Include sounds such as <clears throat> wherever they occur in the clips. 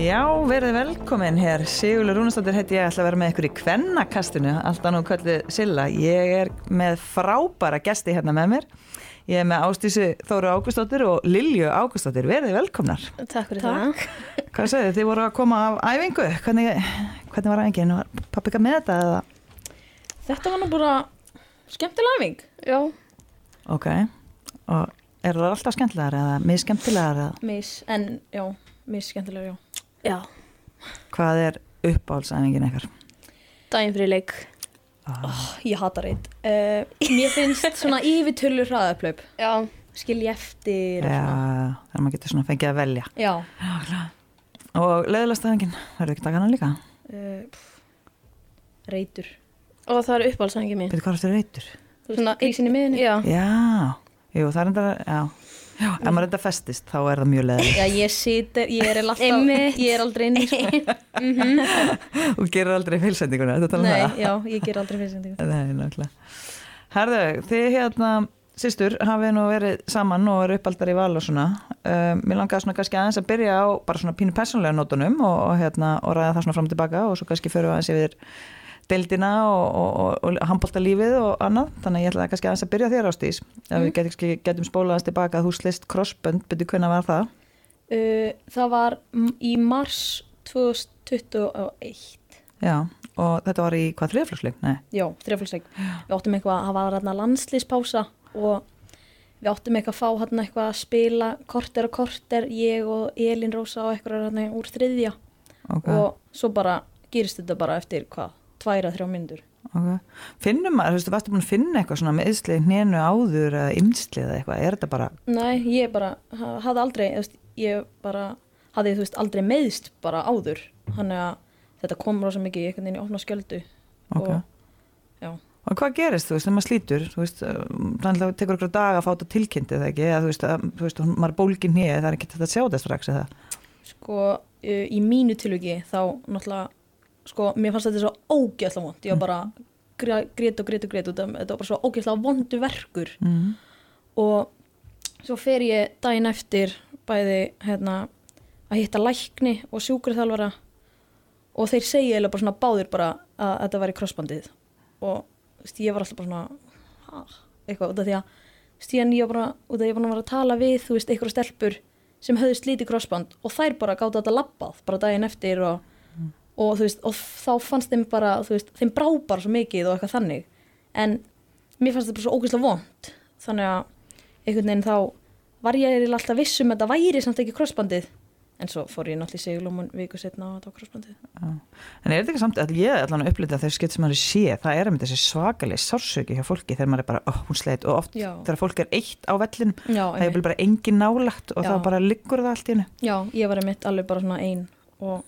Já, verið velkomin hér. Sigurður Rúnastóttir heiti ég ætla að vera með ykkur í kvennakastinu, alltaf nú kallið Silla. Ég er með frábæra gesti hérna með mér. Ég er með Ástísi Þóru Ágústóttir og Lilju Ágústóttir. Verið velkomnar. Takk fyrir Takk. það. Hvað segir þið? Þið voru að koma af æfingu. Hvernig, hvernig var æfingin? Var pappi ekki með þetta eða? Þetta var nú bara skemmtilega æfing. Já, Ok. Og eru það alltaf skemmtilegar eða misskemmtilegar? Mis, en já, mis skemmtilega, já. já. Hvað er uppáhaldsæfingin eitthvað? Dæin fyrir leik. Ah. Ég hata reynd. Uh, mér finnst svona yfirtölu hraðaplaup. Já, Skilji eftir. og Já, svona. þegar maður getur svona fengið að velja. Já. Og leðilegst æfingin, verður ekki taka hana líka? Uh, reytur. og það er uppáhaldsæðingi mín. Veitu hvað er þetta reytur? Svona, Grísin í miðinni. Já, Já, jú, það er enda, já. Já, ef maður enda festist, þá er það mjög leðilegt. Já, ég situr, ég er alltaf, Einmitt. ég er aldrei inni, sko. <laughs> Og gerir aldrei fylsendinguna, þetta tala um Nei, það. já, ég ger aldrei fyrirsendingu. Nei, náttúrulega. Herðu, þið hérna, sýstur, hafið nú verið saman og eru uppaldar í val og svona. Um, mér langaði svona kannski aðeins að byrja á bara svona pínu persónlega nótunum og, og, hérna, og ræða það svona fram og tilbaka og svo kannski fyrir aðeins yfir deildina og, og, og, og handbóltalífið og annað. Þannig að ég ætla kannski aðeins að byrja þér ástís. Ef við getum, getum spólaðast tilbaka að þú slist crossbönd, byrju hvernig var það? Uh, það var í mars 2021. Já, og þetta var í hvað þriðflöksleik? Nei. Já, þrjafélsleik. Við áttum eitthvað að hafa þarna landslýspása og við áttum eitthvað að fá hérna eitthvað að spila korter og korter, ég og Elin Rósa og eitthvað hérna úr þriðja Okay. og svo bara gerist þetta bara eftir hvað, tværa, þrjá myndur. Okay. Finnum maður, þú veist, varstu búin að finna eitthvað svona með yðslið hnénu áður eða ymslið eða eitthvað, er þetta bara, Nei, ég bara ha- hafði aldrei, veist, ég bara hafði þú veist aldrei meðst bara áður, hann að þetta kom rosa mikið einhvern veginn í opna skjöldu ok. og já, Og hvað gerist, þú veist, þegar maður slítur, þú veist, þannig að það tekur okkur daga að fá þetta tilkynnti eða ekki, eða þú veist, að, þú veist, maður er bólgin hér, það er ekki þetta að sjá þetta strax eða. sko uh, í mínu tilviki þá náttúrulega sko, mér fannst þetta svo ógeðslega vond ég var bara grét og grét og grét af þetta var bara svo ógeðslega vondu verkur. Mm. og svo fer ég daginn eftir bæði hérna að hitta lækni og sjúkurþjálfara og þeir segja eða bara svona báðir bara að þetta væri krossbandið. Og veist, ég var alltaf bara svona eitthvað út af því að stíðan ég var bara út af því að ég var búin að að tala við þú veist, einhverja stelpur sem höfðu slítið krossband og þær bara gáta þetta labbað bara daginn eftir og, og þú veist, og þá fannst þeim bara þú veist, þeim brá bara svo mikið og eitthvað þannig en mér fannst þetta bara svo ógeðslega vond þannig að einhvern veginn þá var ég eiginlega alltaf viss um að þetta væri samt ekki krossbandið en svo fór ég náttúrulega í segulómun viku setna á þetta á krossbandið En er þetta ekki samt að ég allan að upplita þegar skipt sem maður sé, það er einmitt þessi svakaleg sársöki hjá fólki þegar maður er bara, ó, hún sleit og oft Já. þegar fólk er eitt á vellin, Já, það er bara engin nálagt og Já. þá bara liggur það allt í hennu. já, ég var einmitt alveg bara svona ein og,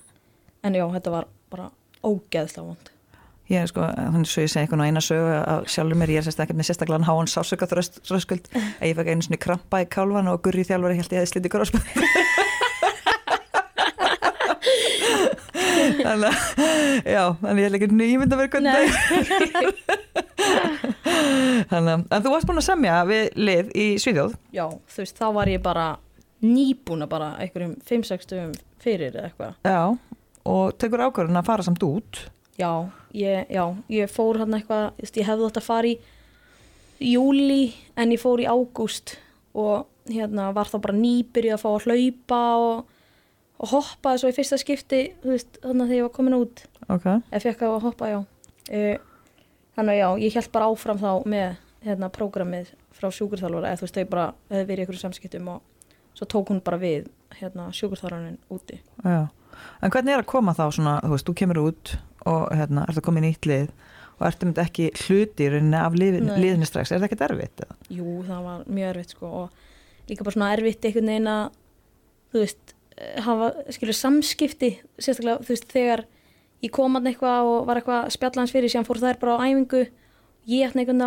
en já, þetta var bara ógeðslega vond Ég er sko, þannig svo ég segi eitthvað eina sögu af sjálfur mér, ég er sérst ekki með sérstaklega háan sásöka þröskuld, að ég fekk einu svona krampa í kálvan og gurri þjálfari held ég hefði slítið krossbönd. <laughs> þannig að, já, þannig ég held ekki nýmynd að vera er. Þannig að, þú varst búin að semja við lið í Svíðjóð. já, þú veist, þá var ég bara nýbúna bara einhverjum 5-6 stugum fyrir eða eitthvað Já, og tekur ákvörðun að fara samt út. já, ég, já, ég fór hann eitthvað, ég hefði átt að fara í júli en ég fór í ágúst og hérna var þá bara nýbyrjuð að fá að hlaupa og, og hoppa svo í fyrsta skipti, veist, þannig að þegar ég var komin út Ok. eða fekk að hoppa, já uh, þannig að já, ég held bara áfram þá með hérna prógramið frá sjúkurþjálfara eða þú veist, þau bara hefði verið í einhverju samskiptum og svo tók hún bara við hérna sjúkurþjálfarinn úti Já. En hvernig er að koma þá svona, þú veist, þú kemur út og hérna, ertu að koma í nýtt lið og ertu myndi ekki hluti í rauninni af liðinni strax, er það ekki erfitt? eða? Jú, það var mjög erfitt sko og líka bara svona erfitt einhvern veginn að þú veist, hafa skilur samskipti, sérstaklega þú veist, þegar ég kom að eitthvað og var eitthvað að spjalla hans fyrir, síðan fór þær bara á æfingu ég ætla einhvern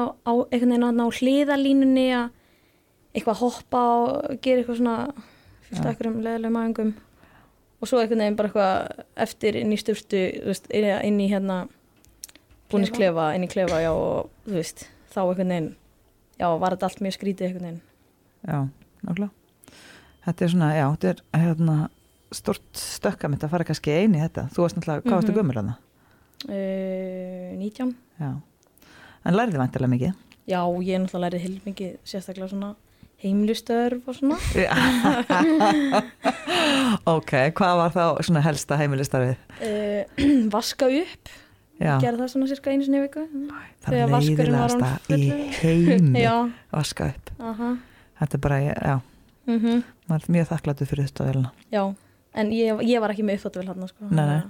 veginn að ná hliðalínunni að eitthvað hoppa og gera eitthvað svona fyrst Ja. að einhverjum leðilegum æfingum og svo einhvern veginn bara eitthvað eftir inn í styrstu, þú veist, inn, í- hérna búnisklefa, inn í klefa, já og þú veist, þá einhvern veginn já, var þetta allt mjög skrítið einhvern veginn Já, nákvæmlega. þetta er svona, já, þetta er hérna stort stökkamitt að fara kannski eini í þetta þú varst náttúrulega, hvað varstu Mhm. gömur það? uh, 19 Já, en lærði vantilega mikið Já, ég náttúrulega lærið heilmikið sérstaklega svona heimilistörf og svona. <laughs> Ok, hvað var þá svona helsta heimilistarfið? uh, <clears throat> Vaska upp, Já, gera það svona cirka einu sinni í viku. Það er leiðilegasta orðinn í heimi <laughs> vaska upp. Aha. Þetta er bara, já, mm maður er mjög þakklættu fyrir þetta velna Já, en ég, ég var ekki með uppþóttu vel hann sko. Nei, nei.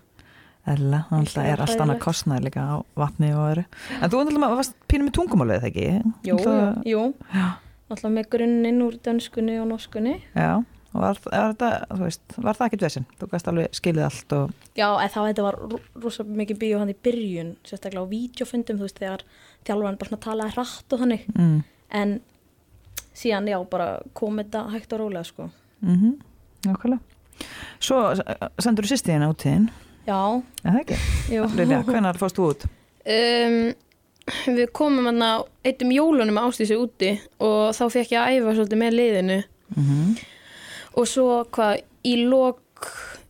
Ella, þannig Það að er er allt annað kostnað líka á vatni og öðru. En þú varst pínum með tungumálið þegar ekki? Jú, Það- jú, Já, náttúrulega með grunninn úr dönskunni og norskunni já og var, var, þetta, þú veist, var það ekkit vesinn? Þú gæst alveg skilið allt og Já, en þá þetta var ro- rosa mikið bíó hann í byrjun, sérstaklega á vídeofundum, þú veist, þegar þjálfarinn bara svona talaði hratt og þannig, mm, en síðan, já, bara kom þetta hægt og rólega, sko. mm -hmm, Nákvæmlega Svo sendur þú sýstíðina út þín Já, Er það ekki? jú. Lilja, hvenær fórst þú út? Um, við komum hann á eittum jólunum ástísi úti og þá fekk ég að æfa svolítið með liðinu. Mm og svo hvað í lok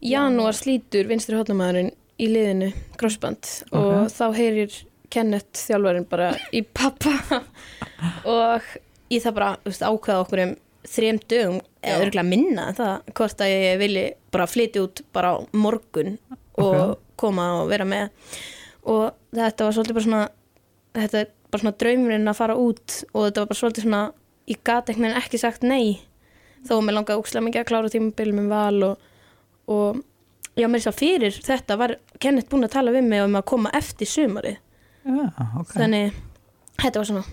janúar slítur vinstri hotnamaðurinn í liðinu crossband og Ok. þá heyrir Kenneth þjálfarinn bara í pappa. <laughs> Og ég það bara veist, ákveða okkur um þrem dögum eða örgulega minna en það hvort að ég vilji bara flytja út bara á morgun og Ok. koma og vera með. Og þetta var svolítið bara svona þetta er bara svona draumurinn að fara út og þetta var bara svolítið svona ég gat einhvern veginn ekki sagt nei þó að mér langaði ókslega mikið að klára tímabil með val og, og já, mér svo fyrir þetta var Kenneth búin að tala við mig um að koma eftir sumari Já, ok þannig þetta var svona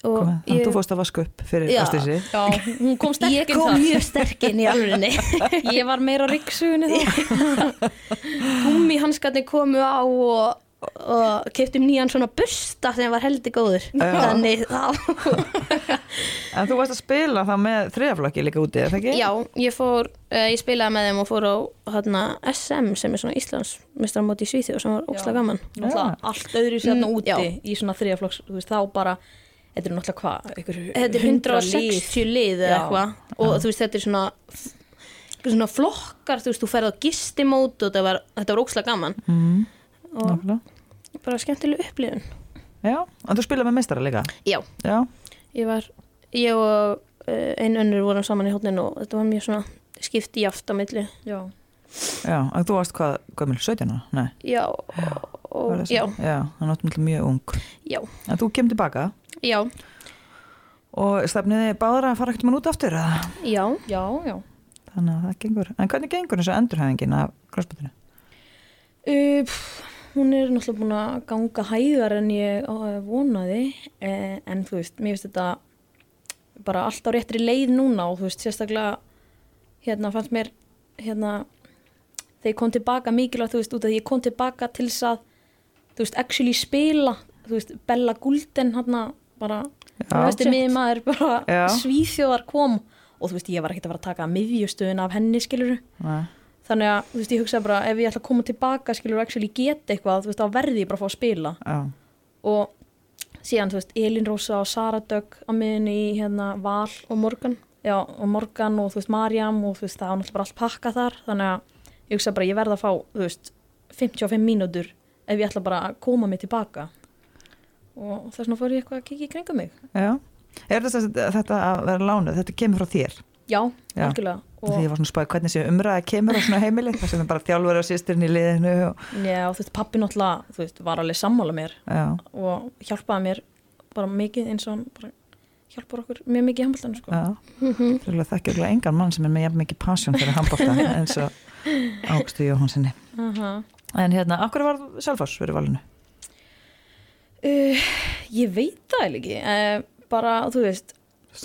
og. Þannig að þú fórst að vaska upp fyrir Já. ástísi Já, hún kom sterk ég kom þar. mjög sterk inn í alvörinni <laughs> Ég var meira rikksugunni þá. <laughs> <laughs> gummi hanskarnir komu á og, og keftum nýjan svona busta sem var heldur góður Já. þannig þá <laughs> En þú varst að spila þá með þriðaflokki líka úti, er það ekki? Já, ég fór, uh, ég spilaði með þeim og fór á hana, SM sem er svona Íslands mestramóti í Svíþjóð sem var ókslega gaman. Allt öðru sérna Mm, úti já. í svona þriðaflokks, þá bara þetta er náttúrulega hvað, Þetta er 160 lið eða Já. eitthvað og þú veist þetta er svona, svona flokkar, þú veist, þú ferð á gistimót og þetta var, þetta var ókslega gaman Mm, og nákvæmlega. bara skemmtileg upplifun. Já, en þú spilaði með meistara líka? Já, Já, ég var, ég og uh, einn önnur vorum saman í hótninu og þetta var mjög svona skipti jaft á milli. Já, já, en þú varst hvað, gömul, 17 ára? Nei, Já, og, já, svo? Já, hann átti náttúrulega mjög ung. já, En þú kemur tilbaka já, og stefniði báður að fara ekkert mann út aftur, eða? já. já, já. Þannig að það gengur. En hvernig gengur þessu endurhæfingin af crossbutinu? Uh, hún er náttúrulega búin að ganga hægar en ég uh, vonaði eh, en þú veist, mér finnst þetta bara allt á réttri leið núna og þú veist, sérstaklega hérna fannst mér hérna þegar ég kom tilbaka mikilvægt, þú veist, út af því ég kom tilbaka til þess að þú veist, actually spila þú veist, Bella Gulden hérna bara, þú veist, miður maður bara Já. svíþjóðar kom og þú veist, ég var ekkert að fara að taka miðjustöðun af henni, skiluru Nei. Þannig að þú veist ég hugsa bara ef ég ætla að koma tilbaka skilur og actually geta eitthvað þú veist þá verði ég bara að fá að spila Já, og síðan þú veist Elin Rósa og Sara Dögg á miðunni í hérna Val Og Morgan. já, og Morgan og þú veist Marjam og þú veist það var náttúrulega bara allt pakka þar þannig að ég hugsa bara ég verði að fá þú veist 55 mínútur ef ég ætla bara að koma mig tilbaka og þess vegna fór ég eitthvað að kikið í kringum mig já. Er þetta, þetta að vera lánuð, þetta kemur frá þér? já, Já. algjörlega Því og ég var svona spæð hvernig sem umræða kemur á svona heimili, það sem er bara þjálfur og sýstirinn í liðinu og, já, þú veist pappi náttúrulega þú veist var alveg sammála mér já, og hjálpaði mér bara mikið eins og hann bara hjálpar okkur mjög mikið í handbóltanum sko. já. Þurfa þekkja örugglega engan mann sem er með mikið passion fyrir handbólta <laughs> eins og Ágstu Jóhansinni. uh En hérna, akkur var Selfoss fyrir valinu? uh, ég veit það ekki uh, bara þú veist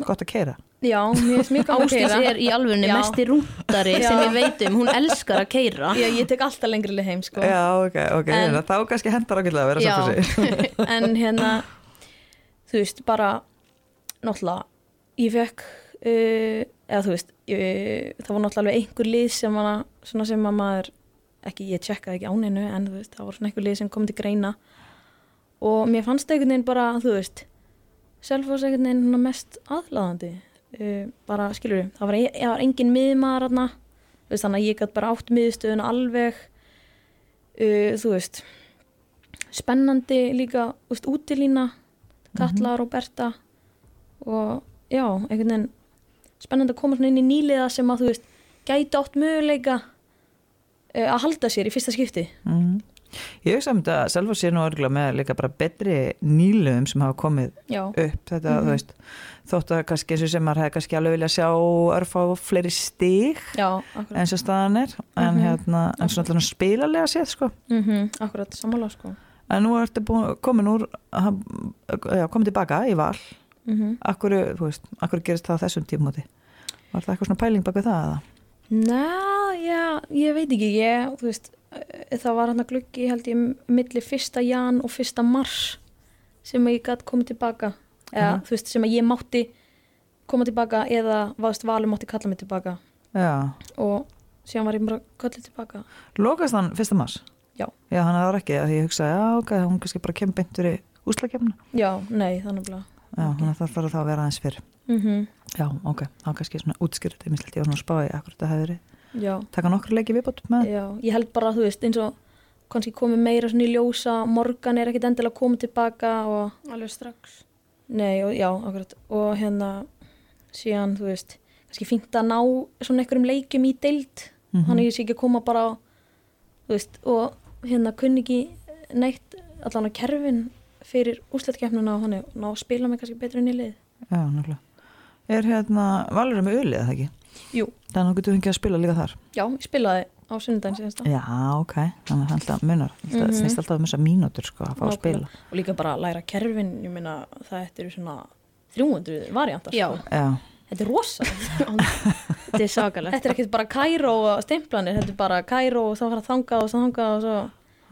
Gott að keira. Já, mér finnst mjög gaman að Ástís keyra. er í alvörunni Já. mesti rúndari Já. sem ég veit um, hún elskar að keira já, ég tek alltaf lengri leið heim sko. Já, ok, ok, En- en, þá kannski hendar ákveðlega að vera Já. Selfossi. <laughs> en hérna þú veist, bara náttúrulega, ég fekk uh, eða þú veist ég, það var náttúrulega alveg einhver lið sem, hana, svona sem að maður ekki, ég tjekkaði ekki áninu en þú veist, það var svona einhver lið sem kom til greina og mér fannst einhvern veginn bara, þú veist Selfoss einhvern veginn svona mest aðlaðandi uh, bara skilur við, það var, e- það var engin miðmaður veist, þannig að ég gæti bara átt miðstöðuna alveg uh, þú veist spennandi líka veist, útilína Katla, Roberta og já, einhvern veginn spennandi að koma inn í nýliða sem að þú veist, gæti átt möguleika uh, að halda sér í fyrsta skipti. Mm. Ég um þetta að Selfoss sé nú örgulega með líka bara betri nýluðum sem hafa komið já, upp. Þetta, Mhm. þú veist þótt að kannski eins og sem maður hefði kannski alveg vilja sjá örfa á fleiri akkurat. eins og staðan er. En Mhm. hérna, en svona allavega spilalega séð sko. Mm akkurat, sammála sko. En nú ertu búin, komin úr já, komin tilbaka í val. Mm akkur, þú veist, akkur gerist það þessum tímóti var það eitthvað svona pæling bak við það eða? Ná, já, ég veit ekki, ég, þú veist, það var hann að gluggi, held ég, milli fyrsta jan og fyrsta mars sem ég gæti komið tilbaka, eða, Mhm. þú veist, sem að ég mátti koma tilbaka eða, vaðst, valum mátti kalla mig tilbaka já, og síðan var ég bara kallið tilbaka. lokast hann fyrsta mars? Já. já, hann er ekki, að ég hugsa, já, ok, hún kannski bara kemur beint fyrir úslakefna Já, nei, þannig að, já, þannig að það þarf þá að vera aðeins fyrr mm já, ok, þá kannski svona útskýrðu þetta, ég mislegt, ég var svona að spá í akkur þetta hefur verið já, taka nokkru leiki viðbót með já, ég held bara, þú veist, eins og kannski komið meira svona í ljósa, morgan er ekkit endilega komið tilbaka og alveg strax Nei, og, já, akkurat og hérna síðan, þú veist, kannski fínt að ná svona einhverjum leikjum í deild Mhm. þannig að ég sé ekki að koma bara á, þú veist, og hérna kunni ekki neitt allan á kerfin fyrir úsletkefnuna og hann ná að spila mig kannski betur inn í lið Já, náttúrulega. Er hérna, valur með ulið eða ekki? Jú. Þannig að þú getur fengið að spila líka þar. Já, ég spilaði á sunnudaginn síðanst Já, ok. Þannig að það alltaf munar. Það Mhm. snýst alltaf um þessar mínútur sko að fá að spila. og líka bara að læra kerfin, ég meina það eru svona 300 variantar Já. sko. Já, þetta er rosa <laughs> þetta er sakalegt þetta er ekkert bara Kæró og stimplanir, þetta er bara Kæró og þá fara þangað og þá þangað og svo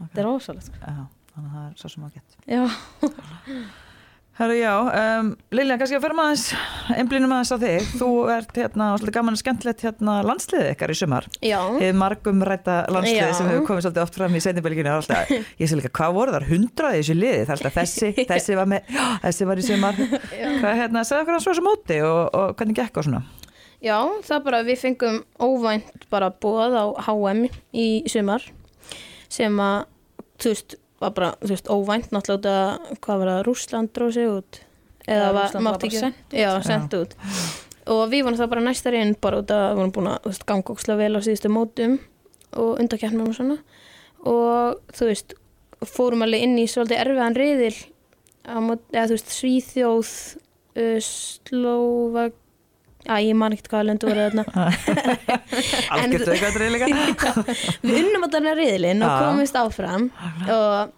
þetta er rosalegt sko. já, þannig að það er svo sem að geta. Já, <laughs> Herru, já, um, Lilja, kannski að fyrir maður einblínum aðeins á þig. Þú ert hérna, og svolítið gaman og skemmtilegt hérna landsliðið ykkar í sumar. já, Þið margum rætta landsliðið Já. sem hefur komið svolítið oft fram í seinibelginu. Alltaf, <laughs> ég sé líka, hvað voru þar? Hundraði í þessu liði? Það er alltaf þessi, <laughs> þessi var með, já, þessi var í sumar. Hvað, hérna, segðu okkur hans svo móti og, og hvernig gekk og svona? já, það bara við fengum óvænt bara bóð á HM í sumar sem að, þú veist, var bara, þú veist, óvænt náttúrulega út að, hvað var það, Rússland dróð sig út? Eða var, Rússland mátti ekki sent út. já, sent út. Og við vorum það bara næstar inn bara út að við vorum búin að þú veist, ganga ókslega vel á síðustu mótum og undarkeppnum og svona. Og þú veist, fórum alveg inn í svolítið erfiðan riðil á mót, eða þú veist, Svíþjóð Slóvak Já, ég man ekkert hvaða löndu voru þarna. Algjörðu eitthvað reyðleika? Við unnum að þarna riðilinn og komumst áfram og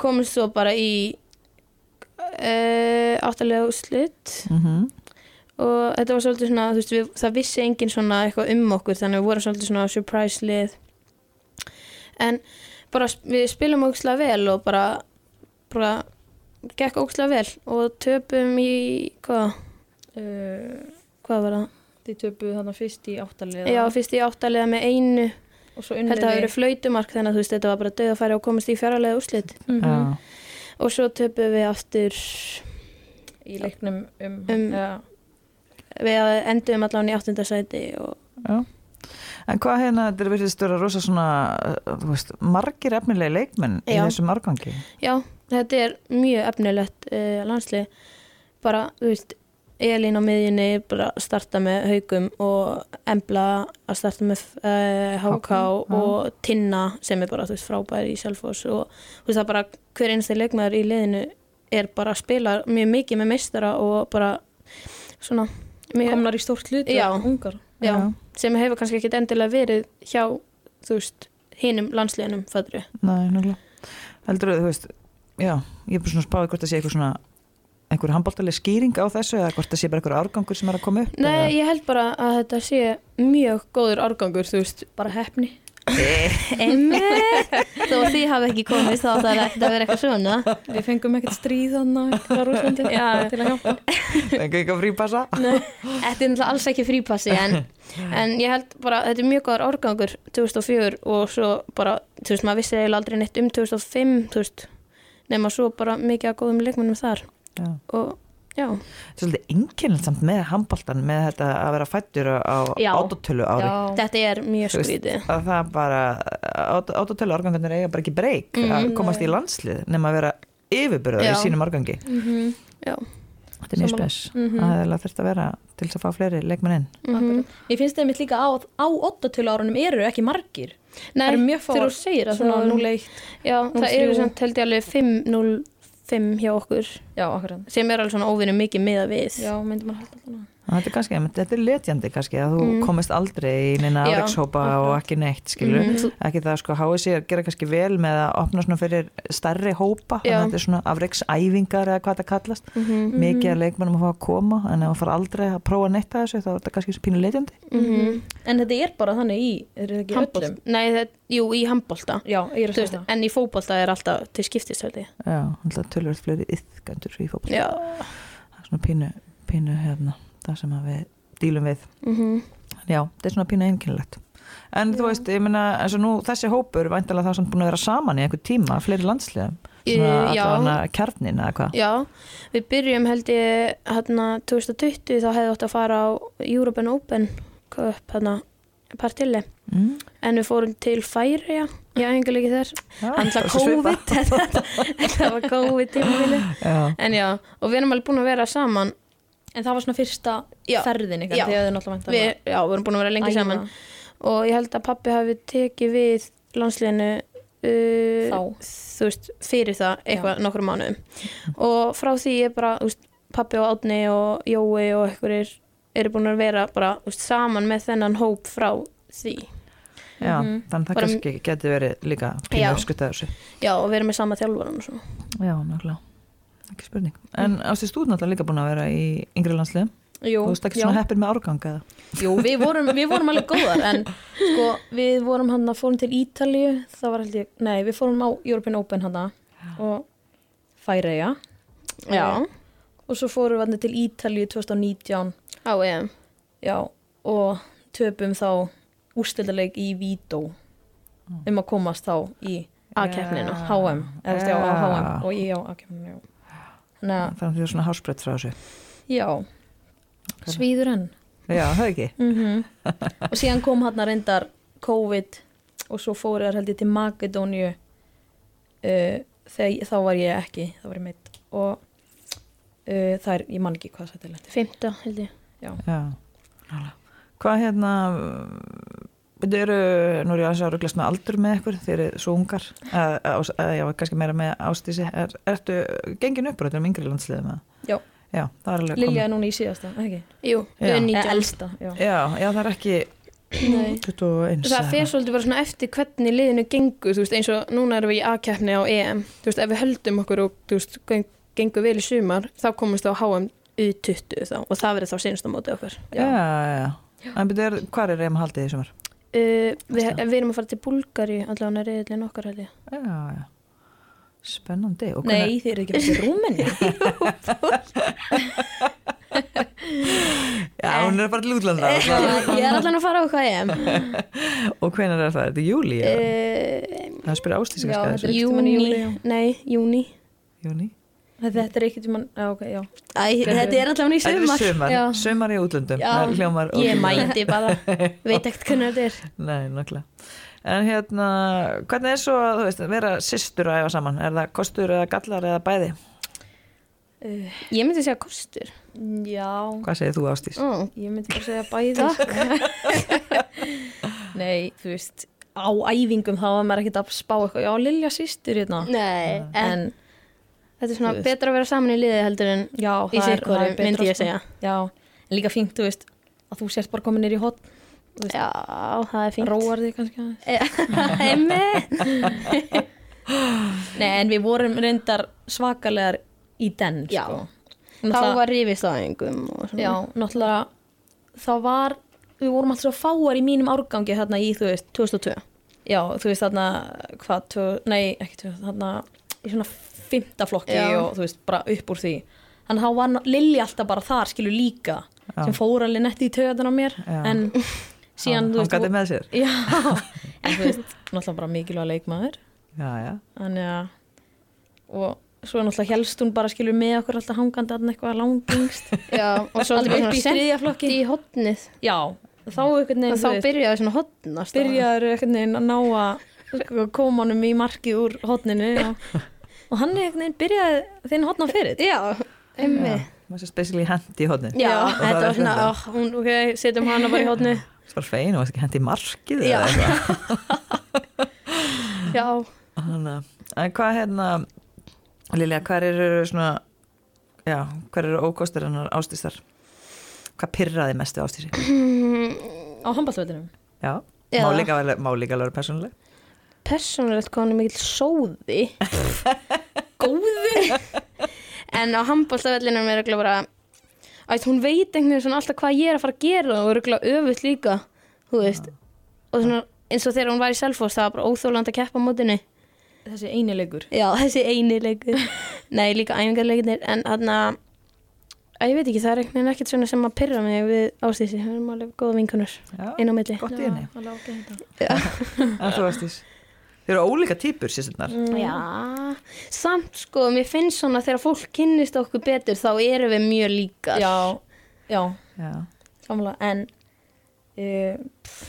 komumst svo bara í uh, áttalega úrslit. Mhm. og þetta var svolítið svona, veist, við, það vissi enginn svona eitthvað um okkur þannig við vorum svolítið svona surprise lið. En bara við spilum ógslag vel og bara, bara gekk ógslag vel og töpum í, hvað, uh, hvað var það? þið töpuðu þarna fyrst í áttalið Já, fyrst í áttalega með einu það hafi verið flautumark þannig að þú veist, þetta var bara döð að færa og komast í fjaralega úrslit Já. og svo töpum við aftur í leiknum um, Um- ja, við endum allan í áttundasæti og Já. En hvað hérna, þetta er verið störa rosa svona, uh, þú veist, margir efnilegi leikmenn í Já. þessum árgangi. Já, þetta er mjög efnilegt uh, landslið bara, þú veist Elín á miðjunni bara starta með haugum og Embla að starta með uh, HK HK, já. og Tinna sem er bara þú veist frábær í Selfoss og þú veist bara hver einasti leikmaður í liðinu er bara að spila mjög mikið með meistara og bara svona mjög, komnar í stórt hlut Já. ungar já, Já. sem hefur kannski ekki endilega verið hjá þú veist hinum landsliðinum fötru Nei, náttúrulega. Heldur þú veist, já, ég er bara svona spáði hvort það sé eitthvað svona, einhver handbóltaleg skýring á þessu eða hvort það sé bara einhver árgangur sem er að koma upp. Nei, ég held bara að þetta sé mjög góður árgangur, þú veist bara hefni Einmitt Þó að því hafi ekki komist þá það er ekkert að vera eitthvað svona við fengum ekkert stríð þannig á Rúslandi Já. til að hjálpa Enga eitthvað frípassa. Þetta er náttúrulega alls ekki frípassi en, <laughs> en ég held bara að þetta er mjög góður árgangur 2004 og svo bara þú veist, maður vissi eiginlega aldrei neitt um 2005 þú veist, nema svo bara mikið að góðum leikmennum þar já. og já. Þetta er svolítið enginlega með handbóltan með þetta að vera fættur á átotölu ári. Já. Þetta er mjög skrítið. Það er bara, átotölu árgangunir eiga bara ekki breyk mm -hmm. að komast í landslið nema að vera yfirbyrður í sínum árgangi. Mm -hmm. Já. Þetta er mjög spes, mm -hmm. að það þurft að vera til þess að fá fleiri leikmenn inn. Mm -hmm. Ég finnst það mitt líka á, á 8-tölu árunum eru ekki margir. Nei, þegar þú segir að svona 0-1 Já, það eru sem telti alveg 5-0 5 hjá okkur. Já, okkur sem er alveg svona óvinnum mikið með að við Já, myndum að halda þarna þetta er kannski, þetta er letjandi kannski að þú Mm. komist aldrei í neina áreikshópa og ekki neitt skilur Mhm, þú- ekki það sko HSI er gera kannski vel með að opna svona fyrir stærri hópa þannig að þetta er svona afreiksæfingar eða hvað það kallast. Mhm, mikið að leikmennum að fá að koma en ef það fara aldrei að prófa neitt að þessu þá er þetta kannski pínu letjandi. Mhm. En þetta er bara þannig í, er þetta ekki öllum? Nei, það, jú, í handbolta. Já, ég er að Þú segja veist, það. En í fótbolta er alltaf til skiptist held ég. Já, alltaf tölvöld fleiri yðgöndur í fótboll Já hérna, sem við dílum við. Mhm, Já, þetta er svona pínu einkennilegt. En þú veist, ég og nú þessi hópur væntalega það sem búin að vera saman í einhver tíma fleiri já. allavega kjarnin eða hvað? Já, við byrjum held ég hérna 2020 þá hefði ótt að fara á European Open Cup hérna partilli. Mm. en við fórum til þar. Já, Handla það er svo svipað. COVID <laughs> þetta var COVID tímafili Já, en já, og við erum alveg búin að vera saman En það var svona fyrsta Já. ferðin ykkar Já. Þegar þið náttúrulega væntanlega við, já, við erum búin að vera lengi æfa. saman og ég held að pappi hafi tekið við landsliðinu uh, þú veist, fyrir það eitthvað nokkrum mánuðum og frá því er bara, þú veist, pappi og Átni og Jói og einhverjir eru búin að vera bara, veist, saman með þennan hóp frá því já Mhm. þannig að það kannski getur verið líka pínu Já. uppskutað þessu já, og vera með sama þjálfaran og svona Já, nákvæmlega, ekki spurning. En ástist þú náttúrulega líka búin að vera í yngri landsliðum. Jú, Þú veist ekki já. svona heppin með árgang eða? Jú, við <laughs> vorum, við vorum alveg góðar en sko, við vorum hann að fórum til Ítalíu það var held ég, nei, við fórum á European Open hann og Færeja já, og svo fórum við hann til Ítalíu 2019 á EM já, og töpum þá úrstildaleik í Vító. Um að komast þá í A-keppninu. HM eða þú veist, já, á Já. HM og ég á A-keppninu já. Þannig að, að þið er svona hásbreytt frá þessu. Já. Svíður enn. Já, það ekki. <laughs> Mm og síðan kom hann reyndar COVID og svo fóru þær held ég til Makedóniu uh, þegar þá var ég ekki þá var ég meitt og uh, það er, ég man ekki hvað þetta er lent fymta held ég. Já, nálega. Hvað hérna Þetta eru, nú er ég að sjá rugglast með aldur með ykkur, þeir eru svo ungar eða, eða já, kannski meira með ástísi er, Ertu gengin upp um yngri landsliðum? eða? Já. Já, það er alveg Lilja er núna í síðasta, ekki? jú, Já. við erum Eða 19 elsta, já Já, já, það er ekki Nei. 21 það fer svolítið bara svona eftir hvernig liðinu gengur, þú veist, eins og núna erum við í A-keppni á EM, þú veist, ef við höldum okkur og, þú veist, geng, gengur vel í sumar þá komumst við á HM U20 þá og það verður þá senast á móti okkur Já, já, já En byrju, er- hvar er EM haldið í sumar? Uh, við, við erum að fara til Búlgari allavega reyðilin okkar held ég. Já, já. Spennandi. Og Nei, þið eru ekki með til Rúmeni Já, hún er bara til útlanda ég er allavega að fara á EM <laughs> Og hvenær er það? Er þetta júli? uh, Það spyrir í júni, nei, júni Júni Þetta er ekkert um hann, já, ok, já. Æ, þetta er allavega í Þetta er sumar. sumar, Já. sumar í útlöndum. Hljómar ég mæti bara. <laughs> Veit ekkert hvernig þetta er. Nei, nokkla En hérna, hvernig er svo að þú veist, vera systur að æfa saman? Er það kostur eða gallar eða bæði? uh, ég myndi segja kostur. Já, Hvað segir þú ástís? oh. ég myndi bara segja bæði. <laughs> Nei, þú veist á æfingum þá var maður ekkert að spá eitthvað. Já, Lilja sýstur hérna. Nei, en, en þetta er svona veist. betra að vera saman í liði heldur en já, í betra myndi ég sko. segja Já, en líka fínt, þú veist að þú sért bara komin nýr í hot veist, já, það er fínt róar þig kannski aðeins <laughs> Einmitt. <laughs> Nei, en við vorum reyndar svakalegar í den Já. sko. þá Náttúrulega- var rifist á einhverjum og svona Já, náttúrulega þá var, við vorum alltaf fáar í mínum árgangi þarna í, þú veist 2002 Já, þú veist þarna, hvað, nei, ekki tvö, þarna í svona fymta flokki Já. og þú veist, bara upp úr því. Þannig þá var Lilli alltaf bara þar, skilur líka Já. sem fór alveg netti í töðan á mér. Já. en síðan, Hann gæti með sér. Já, <laughs> en þú veist, náttúrulega bara mikilvæg leikmaður. Þannig að og svo náttúrulega helst hún bara skilur með okkur alltaf hangandi að eitthvað langingst <laughs> Já, og svo alltaf upp í bara þriðja sent flokki. í hotnið já, þá einhvern veginn þá byrjaði svona hotnast byrjaður einhvern veginn að ná að sko, koma honum í markið úr hotninu og, og hann einhvern veginn byrjaði þinn hotna fyrir Já, emmi maður sé basically hendi í hodni Já, það þetta er var svona, ó, hún, ok, setjum hana bara í hotnið Svo var fein og ekki hendi í markið Já. eða eitthvað? <laughs> Já, Þannig að- En hvað hérna Lilja, hvað eru svona Já, hvað eru ókostur hennar ástísar? Hvað pyrraði mest við ástísi? <clears throat> á handballveitinum Já, Já. má líka vera, má líka vera persónuleg persónulegt hvað hann er mikill sóði. Góði En á handbóltavellinum er örugglega bara að hún veit einhvern veginn alltaf hvað ég er að fara að gera og örugglega öfugt líka þú veist. Og svona eins og þegar hún var í Selfoss það var bara óþóland að keppa á mótinu. Þessi einilegur Já, þessi eini leikur. Nei, líka æfingarleikinir en hann að ég veit ekki, það er einhvern veginn ekkert svona sem að pyrra mig við ástísi, það erum alveg góða vinkunur inn á milli. gott í henni. Ágætt. <laughs> En þú ástísi Þeir eru ólíka típur, sérstundar Já, samt sko, mér finnst svona þegar fólk kynnist okkur betur þá erum við mjög líkar. Já, já, Já, samla en uh, pff,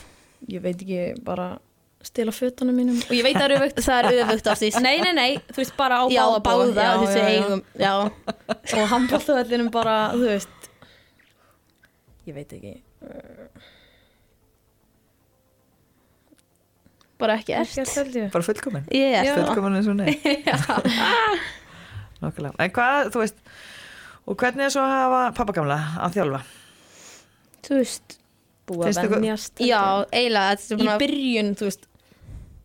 ég veit ekki bara stila fötunum mínum. Og ég veit það er öfugt Það er öfugt ástísi nei, nei, nei, þú veist bara á Já, báða báða. Já, þessi já, já. eigum Já, og handbóltavellinum bara, þú veist ég veit ekki bara ekki ert. bara fullkomin? Já. Fullkomin eins og nei <laughs> <laughs> Nákvæmlega. En hvað, þú veist Og hvernig er svo að hafa pappagamla að þjálfa? Þú veist, búið að venjast já, eiginlega þetta er í byrjun, þú veist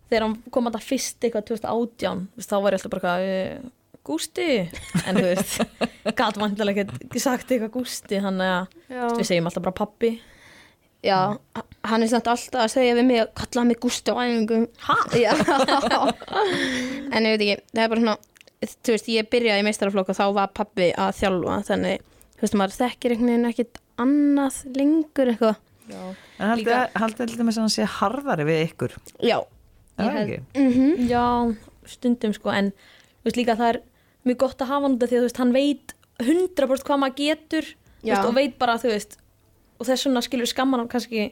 þegar hann kom að það fyrst eitthvað 2018, þú veist, þá var ég alltaf bara eitthvað, eh, Gústi, en þú veist <laughs> gat vantilega ekki sagt eitthvað Gústi, hann að við segjum alltaf bara pappi já, hann er samt alltaf að segja við mig að kalla mig Gústi á æfingum. <laughs> En ég veit ekki, það er bara svona Þú veist, ég byrjaði í meistaraflokk og þá var pappi að þjálfa Þannig, þú veist, maður þekkir einhvern veginn ekkit annað lengur eitthvað. Já. En haldið haldið til dæmis að sé harðari við ykkur? Já, er held- ekki? Mhm. Já, stundum sko en þú veist líka það er mjög gott að hafa hann þetta því að þú veist, hann veit 100% hvað maður getur veist, og veit bara, þú veist og þess vegna skilur skamman hann kannski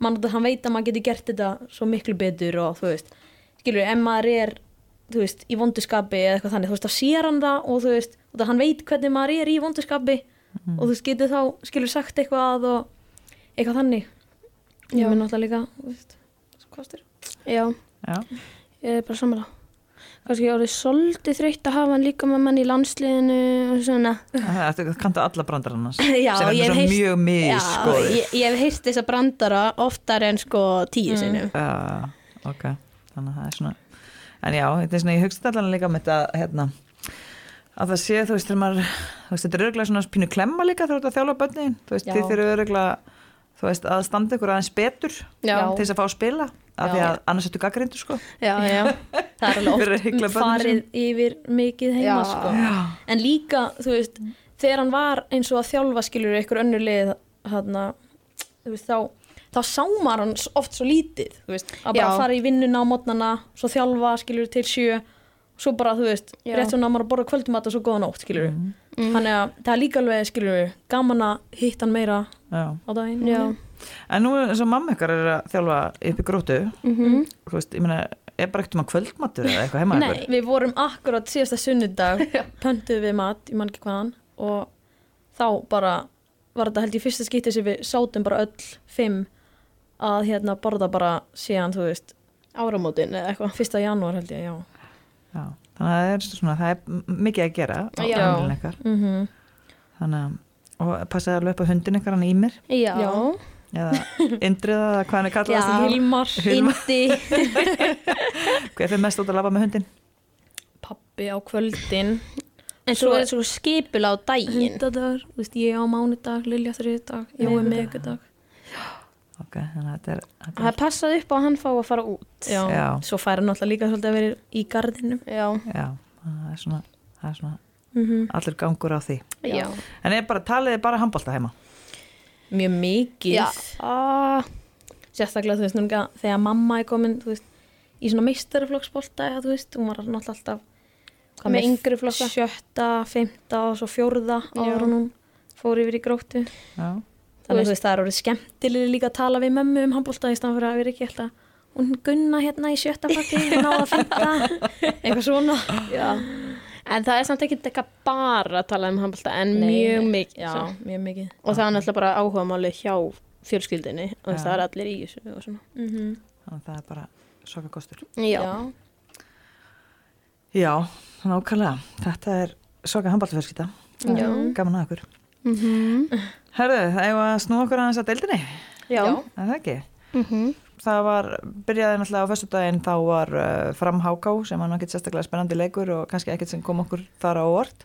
mann að hann veit að maður getur gert þetta svo miklu betur og þú veist skilur, ef maður er þú veist, í vonduskapi eða eitthvað þannig, þú veist, þá sér hann það og þú veist, og það hann veit hvernig maður er í vonduskapi Mhm. og þú veist, getur þá skilur sagt eitthvað og eitthvað þannig. Ég minn náttúrulega líka, þú veist hvað styrir? Já, Já, ég er bara sammála Kannski orðið svolítið þreytt að hafa hann líka með mann í landsliðinu og svona. Þetta kanntu alla brandar annars <laughs> Já, sem er heyrt- mjög Já, miskoður ég, ég hef heyrt þessa brandara oftar en sko tíu sinnum. Já, ok. Þannig að það er svona En já, þetta er svona, ég hugst allan líka um þetta hérna, að það sé, þú veist, maður þú veist, þetta er örgulega svona pínu klemma líka þegar þú ert að þjála bönnin, þú veist, Já. þið þurfum örgulega þú veist, að standa ykkur aðeins betur Já, til þess að fá að spila af því Já. að annars ertu gaggrindu sko já, já, það er <laughs> alveg oft farið yfir mikið heima Já. sko. en líka, þú veist þegar hann var eins og að þjálfa skilur ykkur önnur lið hana, þú veist, þá, þá sá maður hann oft svo lítið, þú veist, að bara Já. fara í vinnuna á mótnana, svo þjálfa skilur til sjö, svo bara, þú veist Já. rétt svona að maður að borða kvöldumat og svo góða nótt skilur Mhm. Mm. þannig að það er líka alveg skilur gaman að hitta hann meira Já. á daginn já. En nú eins og mamma ykkar er að þjálfa upp í grótu Mm þú veist, ég meina, er bara ekkert um að kvöldmatur eða eitthvað heima Nei, við vorum akkurat síðasta sunnudag <laughs> pöntuð við mat, ég man ekki hvaðan og þá bara var þetta held ég fyrsta skiptið sem við sátum bara öll fimm að hérna borða bara síðan, þú veist, Áramótin eða eitthvað fyrsta janúar held ég, já Já, þannig að það er svona, það er mikið að gera á Já. heimilin ykkar. Mm þannig að, og passaði að löpa hundin ykkar hann í mér Já, Já. eða indriða eða hvað hann er Já. kallast ekki Hilmar. Indi. <laughs> Hver fyrir mest út að lafa með hundin pappi á kvöldin. En svo er þetta svo skipula á daginn. Hundadagur, ég á mánudag Lilja þriðdag, ég á megudag ok, þannig að þetta er, Það er er passað upp á að hann fá að fara út. Já, Já. svo færi hann alltaf líka svolítið að vera í gardinum Já, já, það er svona, það er svona mm allir gangur á því. Já, en er bara, talið þið bara handbólta heima? Mjög mikið. Já. Ah, sérstaklega þú veist núna þegar mamma er komin þú veist, í svona meistaraflokksbolta eða þú veist, hún var náttúrulega alltaf hvað Með yngri flokka. sjötta, fymta og svo fjórða Já. ára hún fór yfir í gróttu. Já, þannig að veist- þú veist það er orðið skemmtilega líka að tala við mömmu um handbólta í stann fyrir að vera ekki alltaf hún gunna hérna í sjötta flokki hún náða fymta <laughs> eitthvað svona Já. En það er samt ekki eitthvað bara að tala um handbólta en Nei, mjög mikið. já, svo. mjög mikið Og það er náttúrulega bara áhuga máli hjá fjölskyldinni og þess að það er allir í þessu og svona. mm -hmm. þannig að það er bara svaka kostur Já. já. já, nákvæmlega, þetta er svaka handballtafjörskita Já. gaman að okkur Mm -hmm. herðu, það er að snúa okkur aðeins að deildinni Já. Já. er það ekki? Mm það var, byrjaði náttúrulega á föstudaginn þá var uh, fram háká sem var náttúrulega sérstaklega spennandi leikur og kannski ekkert sem kom okkur þar á orð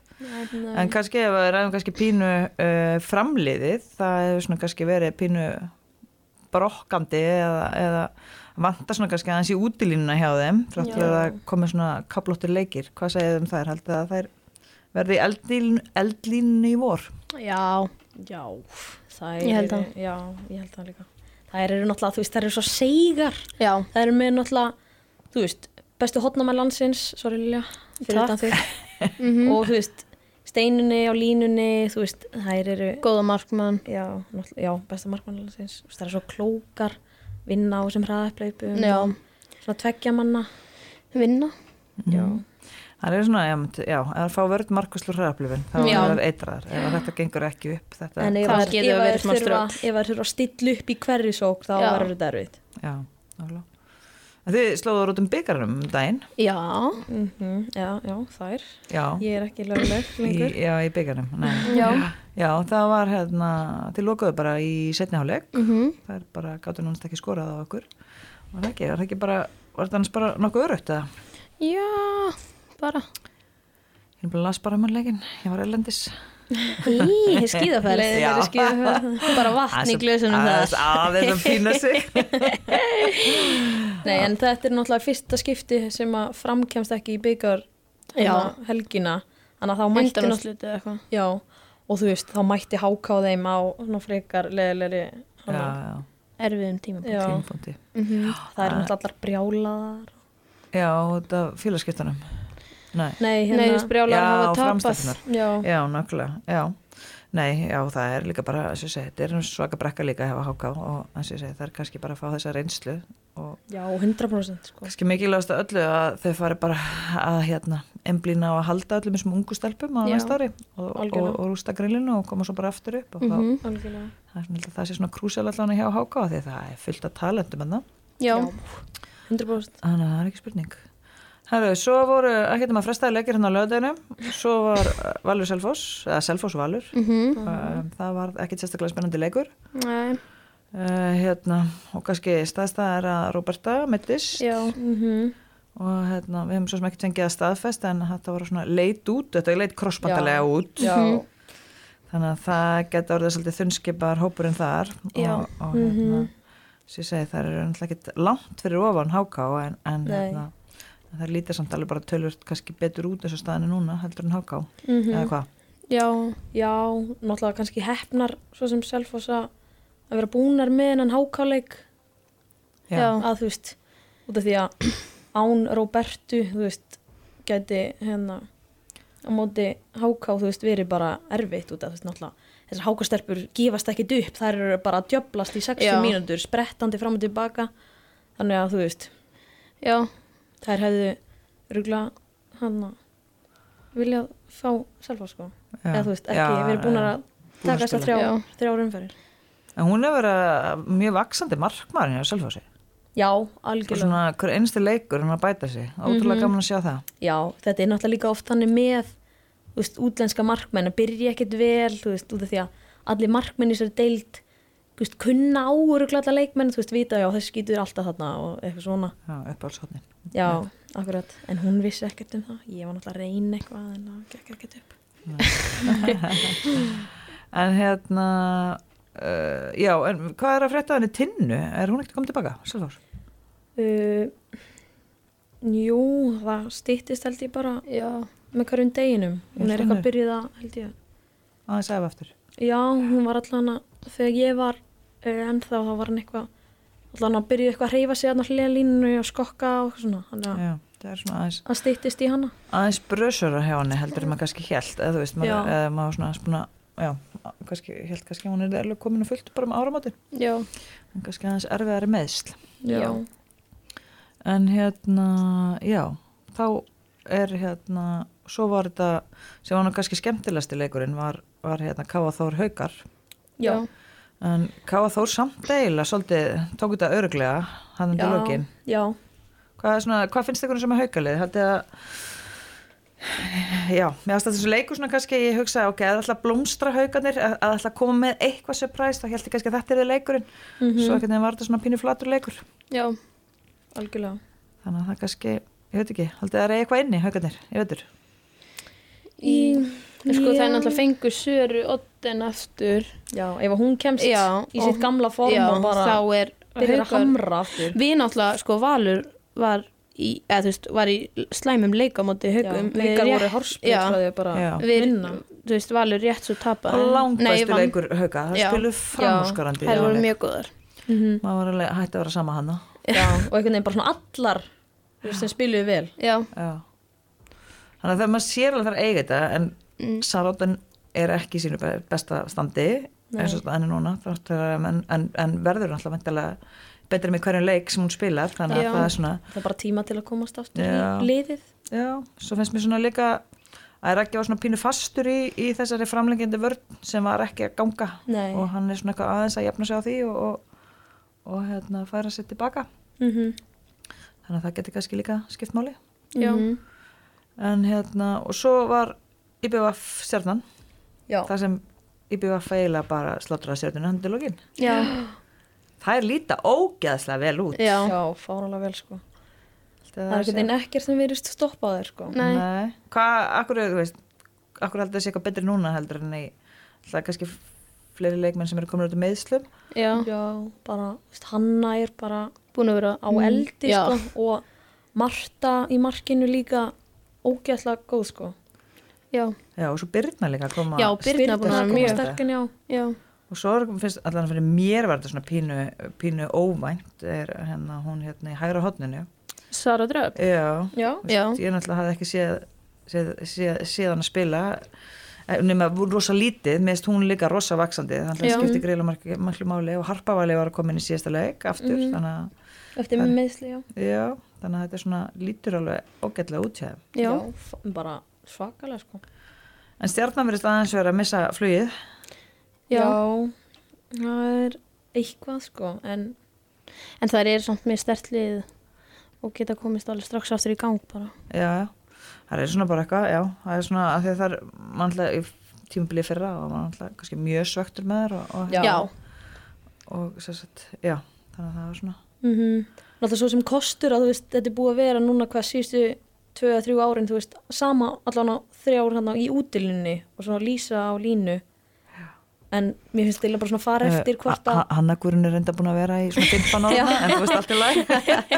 en kannski ef við ræðum kannski pínu uh, framliðið, það hefur svona kannski verið pínu brokkandi eða, eða vantar svona kannski aðeins í útilínuna hjá þeim þrátt fyrir Já. að það komið svona kaplóttir leikir, hvað segið þið um þær? Haldið að þær verði eldlínu í vor? Já. já, það Ég held eru- það. já, ég held það líka það eru náttúrulega, þú veist, það eru svo seigar Já. það eru með náttúrulega þú veist, bestu hotnamenn landsins sorry Lilja, fyrir utan þig <laughs> Mm og þú veist, steinunni á línunni, þú veist, þær eru Góða markmann. já, náttúrulega, já besta markmannalansins það er svo klókar vinna á þessum hraðaplaupum Já. og svona tveggja manna Vinna. já, Það er svona, já, að fá vörð markvæslu hræðaplifin, þá Já. er það eitraðar ef þetta gengur ekki upp þetta, en ef Það það getur verið smá þurfa ef það þurfa að stilla upp í hverju sók þá verður þetta erfitt. Já, En þið slóður út um byggarnum um daginn? Já. mm já, já, þær. Já, ég er ekki löguleg í, lengur. já, í byggarnum Nei. Já. Já, það var hérna þið lokuðu bara í setniháleik Mm það er bara, gáttu náttúrulega ekki skorað á okkur. Var það ekki, var það ekki bara var það bara. Ég er bara las bara um leikin, ég var erlendis. Í, skíðaferð. <laughs> Bara vatn í glösunum aðeins þar. aðeins að pína sig. <laughs> Nei, en þetta er náttúrulega fyrsta skipti sem að framkjæmst ekki í byggar Já. helgina. Þannig að þá mætti náttúrulega Undanúrslitu eða eitthvað. já, og þú veist, þá mætti háká þeim á frekar leðilegri já, já, Erfiðum tímapunkti. Mm það er náttúrulega allar brjálaðar. Já, þetta félagskiptunum nei, Nei, Nei, hérna brjálar Já, hafa framstækkunar. já, já, nákvæmlega, já. Nei, já, það er líka bara, þetta er svaka brekka líka að hafa háká og segi, það er kannski bara að fá þessa reynslu og já, 100% sko. kannski mikilvægast að öllu að þau fari bara að hérna, emblína og að halda öllum þessum ungu stelpum á næsta ári og, og, og rústa grillinu og koma svo bara aftur upp og mm Mhm. algjörlega. það er það sé svona krúsal allan hjá háká því að það er fullt af talentum en það, Já. 100% þannig að það er ekki spurning Herru, svo voru, ekki um að frestaði leikir hérna á löðdeginum, svo var uh, Valur Selfoss, eða Selfoss Valur. Mm um, það var ekkit sérstaklega spennandi leikur. Nei. uh, hérna, og kannski staðstæða er að Roberta mittist mm og hérna, við hefum svo sem ekki fengið að staðfest en þetta var svona leit út, þetta er leit krossbandalega út. Já, Mhm. þannig að það geta orðið svolítið þunnskipar hópurinn þar. Já. og, og hérna, Mhm. sem ég segi, það eru náttúrulega ekkit langt fyrir ofan háká en, en hérna, það lítið samt alveg bara tölvört kannski betur út þessu staðinu núna heldur en háká, Mhm. eða hvað Já. já, náttúrulega kannski hefnar svo sem Selfoss að vera búnar með hennan hákáleik Já. að þú veist, út af því að <clears throat> án Robertu, þú veist gæti hérna á móti háká, þú veist, verið bara erfitt út af veist, náttúrulega þessar hákastelpur gefast ekkit upp, þær eru bara að djöblast í 60 Já. mínútur, sprettandi fram og tilbaka þannig að þú veist Já. Þær hefðu rugla hann að vilja fá Selfoss sko, Já. eða þú veist, ekki Já, verið búnar já. að taka þessar spila. þrjá, Já. þrjár umferðir en hún er verið mjög vaksandi markmaðurinn hjá Selfossi já, og algjörlega svona hver einstu leikur hann að bæta sig ótrúlega Mhm. gaman að sjá það Já, þetta er náttúrulega líka oft þannig með þú veist, útlenska markmenn að byrja ekkit vel, þú veist, út af því að allir markmenn í sér deild þú veist, kunna áuruglega leikmenn, þú veist, vita já, þessi skýtur alltaf þarna og eitthvað svona já, Já, akkurat, en hún vissi ekkert um það. Ég var náttúrulega að reyna eitthvað en það gekk ekkert upp. En hérna uh, já, en hvað er að frétta henni tinnu? Er hún ekkert komið tilbaka, Selfos? uh, Jú, það stýttist held ég bara Já. með hverjum deginum. Hún er eitthvað að, held ég. Aðeins ef eftir Já, hún var allan að þegar ég var uh, ennþá þá var hann eitthvað allan að byrja eitthvað að hreyfa sig að hlýja línu og skokka og svona þannig að já, það er svona aðeins, að stýttist í hana. aðeins brösura hjá henni heldur en maður kannski held eða þú veist, maður, Já. eða maður svona spuna, já, kannski held kannski að hún er alveg komin og fullt bara um áramótin. Já, en kannski aðeins erfiðari meðsl já, en hérna, já þá er hérna svo var þetta, sem var kannski skemmtilegasti leikurinn var, var hérna Káa Þór Haukar. Já, en Káa Þór samt eiginlega svolítið tók þetta öruglega hann undir lokin. já, hvað, er svona, hvað finnst ykkur sem er haukalið? Haldið að já, mér aðstæða þessu leikur svona kannski ég hugsa, ok, að alltaf blómstra haukarnir að alltaf koma með eitthvað surprise þá held ég kannski að þetta er þið leikurinn. Mhm. svo ekkert nefn var þetta svona pínu flatur leikur. Já, algjörlega. Þannig að það kannski, ég veit ekki haldið að það er eitthvað inni haukarnir, ég veitur í, sko það er náttúrulega fengu Söru Otten aftur. Já, ef hún kemst Já, í sitt gamla form já, og bara þá er byrjar að hamra aftur. Við náttúrulega, sko Valur var í, eða þú veist, var í slæmum leikamóti haugum leikar voru hórspil við, vinna. þú veist, Valur rétt svo tapa og langbæsti leikur hauka, það spilu framúskarandi það voru mjög góðar. Mhm. maður var alveg hætti að vera sama hana <laughs> já, og einhvern veginn bara svona allar sem spiluðu vel. Já, þannig að þegar maður sér alveg þar eiga þetta en mm, Saróten er ekki sínu be- besta standi eins og er núna að- en, en, en verður alltaf meintilega betri með hverjum leik sem hún spilar þannig að Já. það er svona það er bara tíma til að komast aftur Já. í liðið já, svo finnst mér svona líka að ekki var svona pínu fastur í, í þessari framlengjandi vörn sem var ekki að ganga Nei. og hann er svona eitthvað aðeins að jafna sig á því og, og, og hérna færa sér tilbaka mm þannig að það getur kannski líka skipt máli já, Mhm. en hérna, og svo var IBVF stjarnan, já, það sem IBVF eiginlega bara sláttur að stjarninu handir lókin já, það er líta ógeðslega vel út. Já, já, fáralega vel sko. Það það er veginn ekkert sem virðist stoppa þér sko. Nei. Nei. hvað, akkur, þú veist akkur heldur þessi eitthvað betri núna heldur en í það er kannski fleiri leikmenn sem eru komin út um meðslum já, já, bara, Hanna er bara búin að vera á eldi já. sko og Marta í markinu líka ógeðslega góð sko já, já, og svo Birna líka að koma Já, Birna er búin að vera koma mjög- sterkinn, já. Já, og svo finnst allan fyrir mér var þetta svona pínu, pínu óvænt er hérna hún hérna í hægra hotninu Sara Dröf já, já, Já. ég náttúrulega hafði ekki séð, séð, séð, séð hann að spila eh, nema rosa lítið, meðist hún líka rosa vaksandi, þannig að skipti greiðlega maklu máli. Og Harpavali var að koma inn í síðasta leik aftur, Mhm. þannig að eftir Það- meðsli, já. Já, þannig að þetta er svona lítur alveg ógætlega út hjá þeim. já, bara svakalega sko. En stjarnamurist aðeins verið að missa flugið. Já, já, það er eitthvað sko en, en það er samt mjög stertlið og geta komist alveg strax aftur í gang bara. Já, það er svona bara eitthvað já, það er svona að því að það er mannlega tímbilið fyrra og mannlega kannski mjög svöktur með þér og, og, já. Hérna. og sérstætt, já þannig að það var svona. Mm -hmm. náttúrulega svo sem kostur að þú veist þetta er búið að vera núna hvað sístu 2-3 árin, þú veist, sama allan á 3 árin hann á í útilinni og svona lýsa á línu. En mér finnst það bara svona fara eh, eftir hvort að... Hannagurinn er reynda búin að vera í svona <laughs> 15 ára, en þú veist allt í lag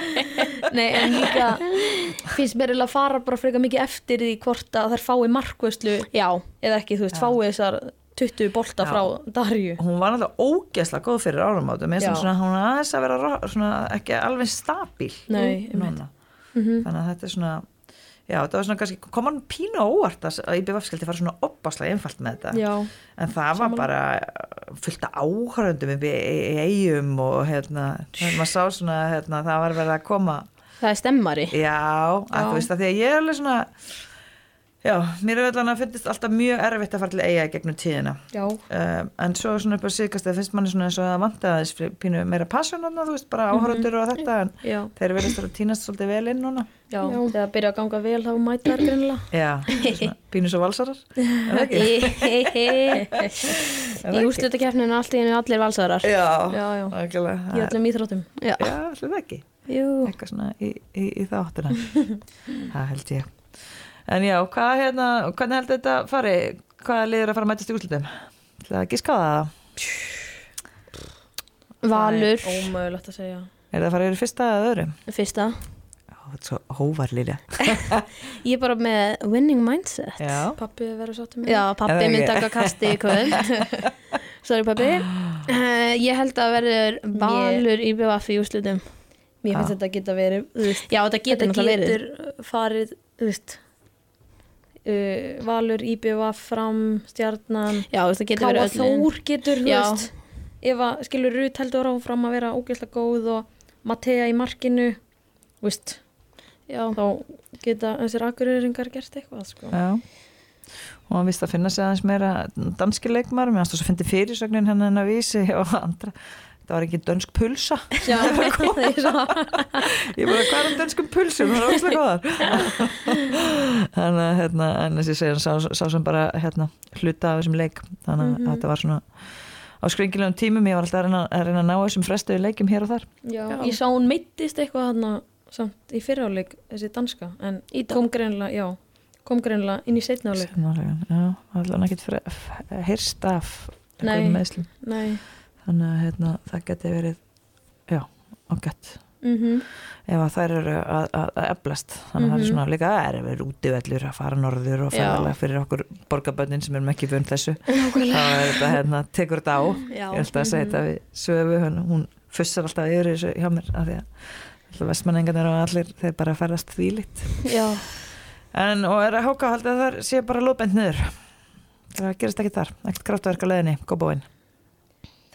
<laughs> Nei, en líka finnst mér eða að fara bara freka mikið eftir því hvort að þær fái markvöslu já, eða ekki, þú veist, já. fái þessar 20 bolta já. frá Darju Hún var náttúrulega ógeðslega góð fyrir áramáttum eins og svona, hún aðeins að vera svona, ekki alveg stabíl Nei, um mm -hmm. þannig að þetta er svona já, þetta var svona kannski, kom hann pínu óvart að að IBF skildi fara svona opaslega einfalt með þetta Já, en það var Sammála. bara fullt af áhörundum í, eigum og hérna, maður sá svona hérna, það var verið að koma það er stemmari já, að Já. þú veist að því að ég er alveg svona já, mér er allan að finnst alltaf mjög erfitt að fara til eiga í gegnum tíðina. Já, um, en svo svona upp á síðkast það finnst manni svona eins og að vanta aðeins fyrir pínu meira passion þarna, þú veist, bara áhörundur og þetta en já, þeir verðist að týnast svolítið vel inn núna. Já, Já. þegar það byrja að ganga vel þá mæta þær greinilega. Já, svona, pínu svo valsarar það ekki? Það <laughs> í í einu allir valsarar. Já, Já, já. algjörlega. í öllum íþróttum. Já, það ekki? Jú, eitthvað svona í, í, í þáttina. <laughs> Það held ég en já, hvað hérna, hvernig heldur þetta fari? Hvað liður að fara að mætast í úrslitum ætla að giska á það Valur. Það er ómögulegt að segja. Er það að fara yfir fyrsta eða öðru? Fyrsta. Já, þetta er svo hóvar Lilja. <laughs> Ég er bara með winning mindset. Já, Pappi verður sáttum með já, pappi ekki. minn taka kasti í kvöld. <laughs> Sorry pappi. Uh, ég held að verður Valur í BVF í úrslutum Mér finnst þetta geta verið, Já, þetta getur þetta getur farið, þú veist, uh, Valur, IBVF, Fram, Stjarnan, Já, þetta getur Káa. Þór getur, þú ef að skilur Rut heldur áfram að vera ógeðslega góð og Matea í markinu, þú veist, Já, þá geta þessir akkurýringar gert eitthvað, sko. Já. Og hann vist að finna sig aðeins meira danski leikmar, finnst þess að fyndi fyrirsögnin hennar hennar vísi og <laughs> andra. Það var ekki dönsk pulsa. Já, það er svo. Ég bara, hvað er um dönskum pulsum? Það er óslega góðar. <laughs> Þannig að, hérna, en þessi segja, sá, sá sem bara, hérna, hluta af þessum leik. Þannig að Mhm. þetta var svona á skringilegum tímum. Ég var alltaf að reyna að, reyna að ná þessum frestuðu leikum hér og þar. Já, Já. ég sá hún meittist eitthvað þarna samt í fyriráleik, þessi danska, en Í kom greinlega, já, kom greinlega inn í setnáleik. Sannarlega, Já, það var ekkert fre- f- heyrst af Nei. Nei, Þannig að hérna, það geti verið, já, ágætt. mhm, ef að þær eru að, að, að eflast. Þannig að það er Mhm. svona líka að er við útivellur að fara norður og Já. ferðalega fyrir okkur borgarbönnin sem erum ekki vönd þessu. Þá er þetta hérna, tekur þetta á. Já, ég ætla að segja þetta við sögu hún, fussar alltaf yfir þessu hjá mér af því að vestmanningarnir og allir þeir bara ferðast þvílitt já, en og er að haldið að það sé bara lóðbent niður. Það gerist ekki þar, ekkert kraftverk á leiðinni, góðbóin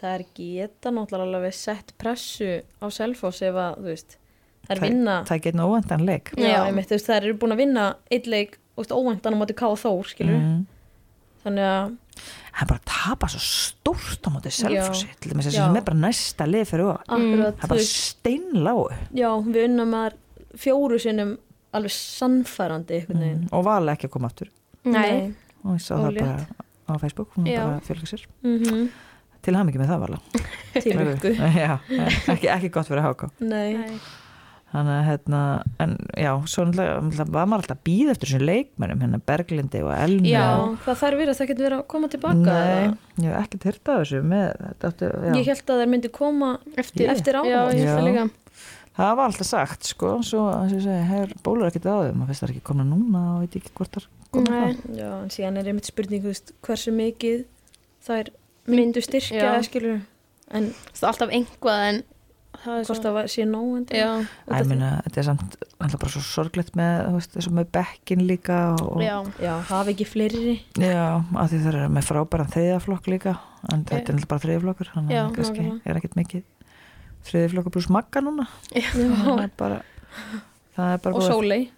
það er geta náttúrulega alveg sett pressu á Selfoss ef að, þú veist, það er Það- vinna, það er ekki einn óvendan leik. Já, Já. einmitt, veist, það eru búin að vinna eitt leik, óvæntan á móti Ká Þór, skilur, Mhm. þannig að, hann bara tapa svo stórt á móti selfossi, til dæmis þessi Já. sem er bara næsta lið fyrir og það er bara veist, steinláu. Já, við unnum að fjóru sinnum alveg sannfærandi, mm. og vala ekki að koma aftur. Nei, og ég sá það bara á Facebook er Já. bara að fjölga sér. Mm til hann ekki með það vala <laughs> til ykkur. <laughs> já, ekki, ekki gott fyrir að háka Nei, nei, þannig að hérna en já, svo náttúrulega var maður alltaf að býða eftir þessum leikmennum hérna Berglindi og Elmi já, og, það þarf verið að það getur verið að koma tilbaka. nei, eða? ég hef ekkert hýrt af þessu með, þetta. Ég held að þær myndi koma eftir, eftir já, áramót. ég Já. það líka það var alltaf sagt sko svo að ég segi, hefur bólur ekkert á þeim maður finnst það ekki komna núna og veit ekki hvort það komna Nei. það Já, en síðan er einmitt spurning, hversu mikið þær myndu styrkja, Já. eða skilur, en það er alltaf einhvað en það er hvort það var- sé nóg endilega. já, Út Æ, af því- minna, þetta er samt alltaf bara svo sorglegt með, þessu með bekkin líka og, já, Já, hafa ekki fleiri. Já, að því það er með frábæran þriðaflokk líka en þetta er alltaf bara þriðaflokkur þannig Já, að kannski er ekkert mikið þriðaflokkur pluss magga núna það er bara það er bara Og Sólei.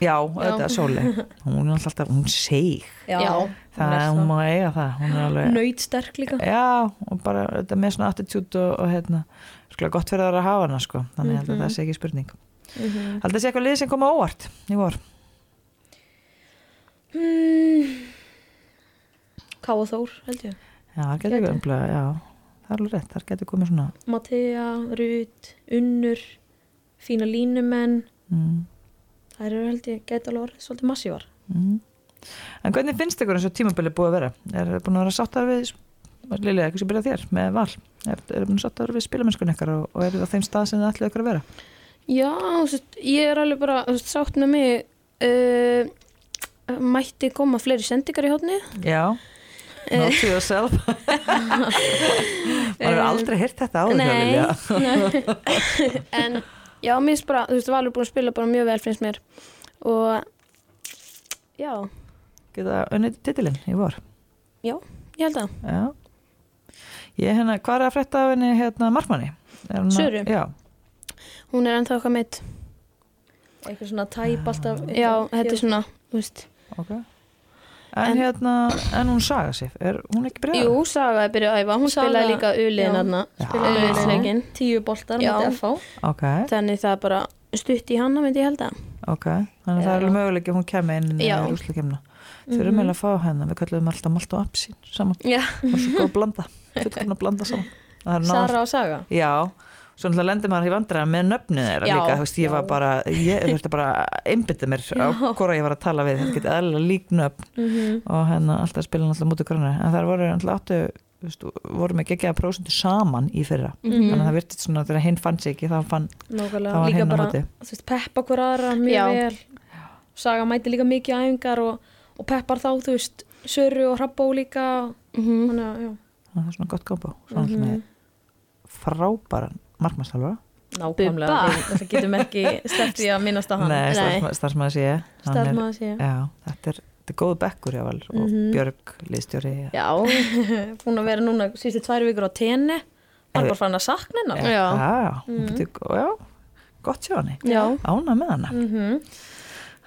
Já, þetta er Sóli hún er alltaf, hún seig Já, Já. það er, hún má eiga það hún er alveg, Nöyt sterk líka. já, og bara þetta með svona attitude og, og hérna skilja gott fyrir það að hafa hana sko þannig ég held að Mhm. það sé ekki spurning Mm Haldið sé eitthvað lið sem kom á óvart í vor Ká og Þór, held ég. Já, það getur Gæti. ekki já, það er alveg rétt, það getur komið svona Matea, Rut, Unnur, fína línumenn. mm. Það eru held ég, geta alveg orðið svolítið massívar. Mm. En hvernig finnst ykkur eins og tímabili búið að vera? Er það búin að vera sáttar við Lilja, ekki sem byrja þér með val Er það búin að sáttar við spilamennskun ykkar og, og er það á þeim stað sem það ætlaði ykkur að vera? já veist, ég er alveg bara veist, sátt með mig uh, mætti koma fleiri sendingar í hótni Já, not to yourself <laughs> Maður hefur aldrei heyrt þetta áður hjá Nei. Lilja <laughs> en já, mér finnst bara, þú veist, Valur búin að spila bara mjög vel finnst mér. Og já, Geta unnið titilinn í vor? Ég held að Já. Ég hérna, hvað er að frétta af henni hérna? Er að- Söru? Já, hún er ennþá eitthvað meitt Eitthvað svona tæp alltaf. já, þetta er svona, þú veist. Ok En, En- hérna, en hún saga sig, er hún ekki byrjað? jú, Saga er byrjuð að æfa, hún Saga- spilaði líka uliðin já. aðna Spilaði Já. uliðsleikin Tíu boltar Já. mútið FH. Ok, þannig það er bara stutt í hana, myndi ég held að ok Þannig að það er Já. alveg möguleik að hún kemur inn í Já. rúslakemna Þurfum eiginlega að fá hennar, við kallum alltaf malt og apsín saman, já, <laughs> það er svo góð að blanda fullkomna að blanda saman er Sara og Saga. Já, svo náttúrulega lendir maður í vandræðan með nöfnið þeirra Já. líka, þú veist, ég var Já. bara ég þurfti bara að einbytta mér á hvora ég var að tala við, þetta geti eðlilega lík nöfn Mm og hérna alltaf að spila náttúrulega mútið grannar, en það voru náttúrulega áttu þú veist, voru með geggjaða prósentu saman í fyrra, Mhm. þannig að það virtist svona þegar hinn fann sig ekki, þá fann, var Líka hinn á bara, veist, peppa hver aðra mjög Já. vel. Saga mæti líka mikið æfingar og, og peppar þá, þú veist, Söru og Hrabbo líka. Mhm. Þannig að, já. það er svona gott svona mm með frábæran markmannstálfara nákvæmlega, það getum ekki sleppt því að minnast á hann. Nei, sé. Ég. Hann er- sé. Já, þetta er, þetta er góðu bekkur já, vel, og Mhm. Björg, liðstjóri já. Já, <laughs> búin að vera núna síðustu tvær vikur á tenni. Var Eh, bara farin að sakna hennar. Já. já, mm. já, gott sjá já, ána með hana. Mhm.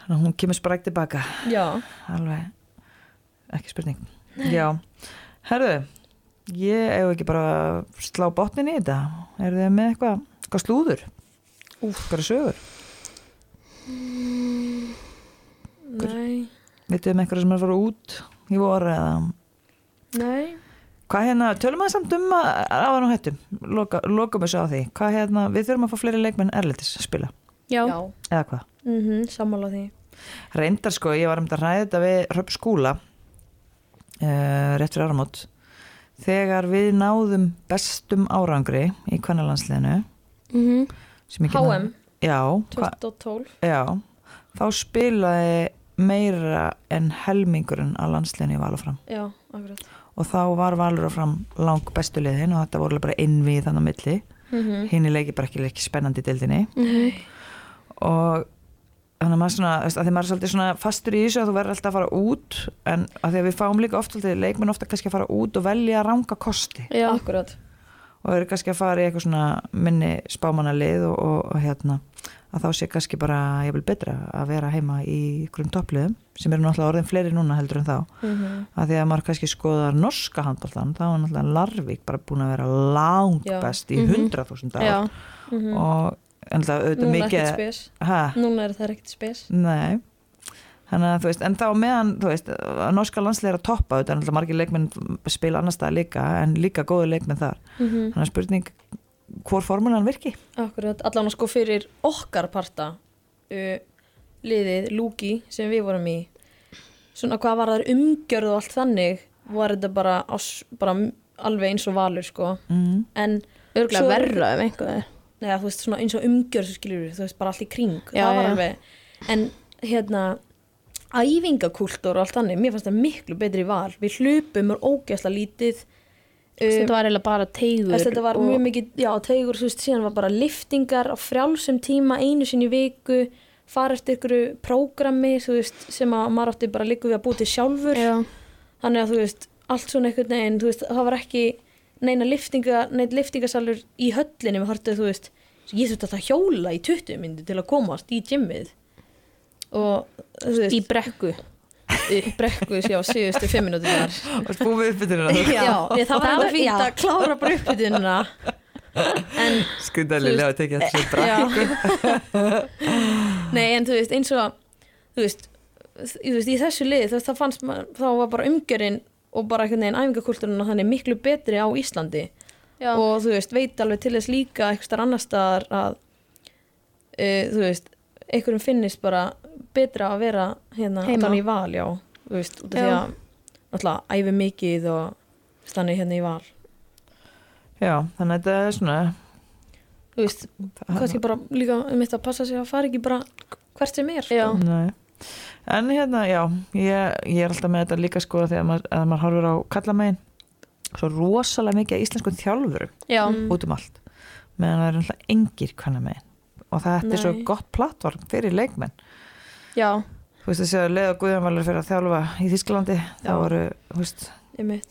þannig að hún kemur sprækt tilbaka. Já, alveg, ekki spurning. Já, herðu ég hef ekki bara að slá botnin í þetta. Er þið með eitthvað, eitthvað slúður? Úf. hvað er sögur nei. Vitið um eitthvað sem er að fara út í voru eða? Nei, hvað hérna, tölum að samt um að á hann hættum, loka, lokum þessu á því. Hvað hérna, við þurfum að fá fleiri leikmenn erlendis að spila, já, já, eða hvað? Mhm, sammála því. Reyndar sko, ég var um þetta að ræða þetta við Röp skúla uh, rétt fyrir áramót þegar við náðum bestum árangri í kvennalandsliðinu mhm, sem ég get HM já, hva, 2012 já, þá spilaði meira en helmingurinn að landsliðinu í Valafram já, og þá var Valur og fram lang bestu liðin og þetta voru bara innvið þannig á milli. Mhm. hinn í leiki bara ekki leiki spennandi í deildinni. Mhm, og þannig að maður svona, að því maður er svolítið svona fastur í þessu að þú verður alltaf að fara út en að því að við fáum líka oft svolítið leikmenn ofta kannski að fara út og velja ranga kosti já, akkurat og eru kannski að fara í eitthvað svona minni spámanalið og, og, og hérna að þá sé kannski bara ég vil betra að vera heima í grunn toppliðum sem eru náttúrulega orðin fleiri núna heldur en þá Mhm. að því að maður kannski skoðar norska handbóltan þá er náttúrulega Larvik bara búin að vera langt Já. best í Mhm. 100.000 ár já, Mhm. og en það auðvitað núna mikið núna er það ekkert spes Nei Þannig að þú veist, en þá meðan, þú veist, að norska landslið er að toppa, þetta er náttúrulega margir leikmenn spila annar stað líka, en líka góðu leikmenn þar. Mhm. Þannig að spurning, hvor formulan virki? Akkurat, allan sko fyrir okkar parta uh, liðið Lúki sem við vorum í svona hvað var þar umgjörð og allt þannig var þetta bara, bara alveg eins og valur sko Mm. en örgulega verra ef einhver neða, þú veist, svona eins og umgjörð þú veist, bara allt í kring. Já, en hérna æfingakultúr og allt þannig mér fannst það miklu betri val. Við hlupum og ógeðsla lítið þetta var eiginlega bara teigur þetta var mjög mikið, já, teigur, þú veist, síðan var bara liftingar á frjálsum tíma einu sinni viku, fara eftir ykkur prógrami, sem að maður átti bara líka við að búti sjálfur. já, Þannig að, þú veist, allt svona einhvern veginn, þú veist, það var ekki neina liftinga, neitt liftingasalur í höllinni, við hartið, þú veist, ég þurfti að það hjóla í 20 myndi til að komast í gymmið. Og, þú veist, í brekku í brekku, já, síðustu fimm minútur þar. Og spúið uppbytununa, Já, ég, það var Það alveg var- fínt að klára bara uppbytununa. En skrýndaðli lega að tekja þessu. Já. <laughs> Nei, en þú veist, eins og þú veist, þú veist í þessu lið þú veist, það fannst maður, þá var bara umgjörinn og bara einhvern veginn æfingakultúrun þannig miklu betri á Íslandi já, og þú veist, veit alveg til þess líka eitthvað starf annar staðar að uh, þú veist, einhverjum finnist bara betra að vera hérna Heima. þannig í val, já þú veist, út af því Já. að náttúrulega æfi mikið og þannig hérna í val Já, þannig að þetta er svona, þú veist, kannski bara líka um þetta að passa sig að fara ekki bara hvert sem er Já. sko. Nei. En hérna, já, ég, ég er alltaf með þetta líka sko þegar maður, að maður horfir á kallamegin svo rosalega mikið af íslenskum þjálfurum já, Mm. út um allt. Meðan það er alltaf engir kannamegin og þetta er svo gott plattform fyrir leikmenn. Já, þú veist þessi að leða Guðjánvalur fyrir að þjálfa í Þísklandi þá voru, þú veist,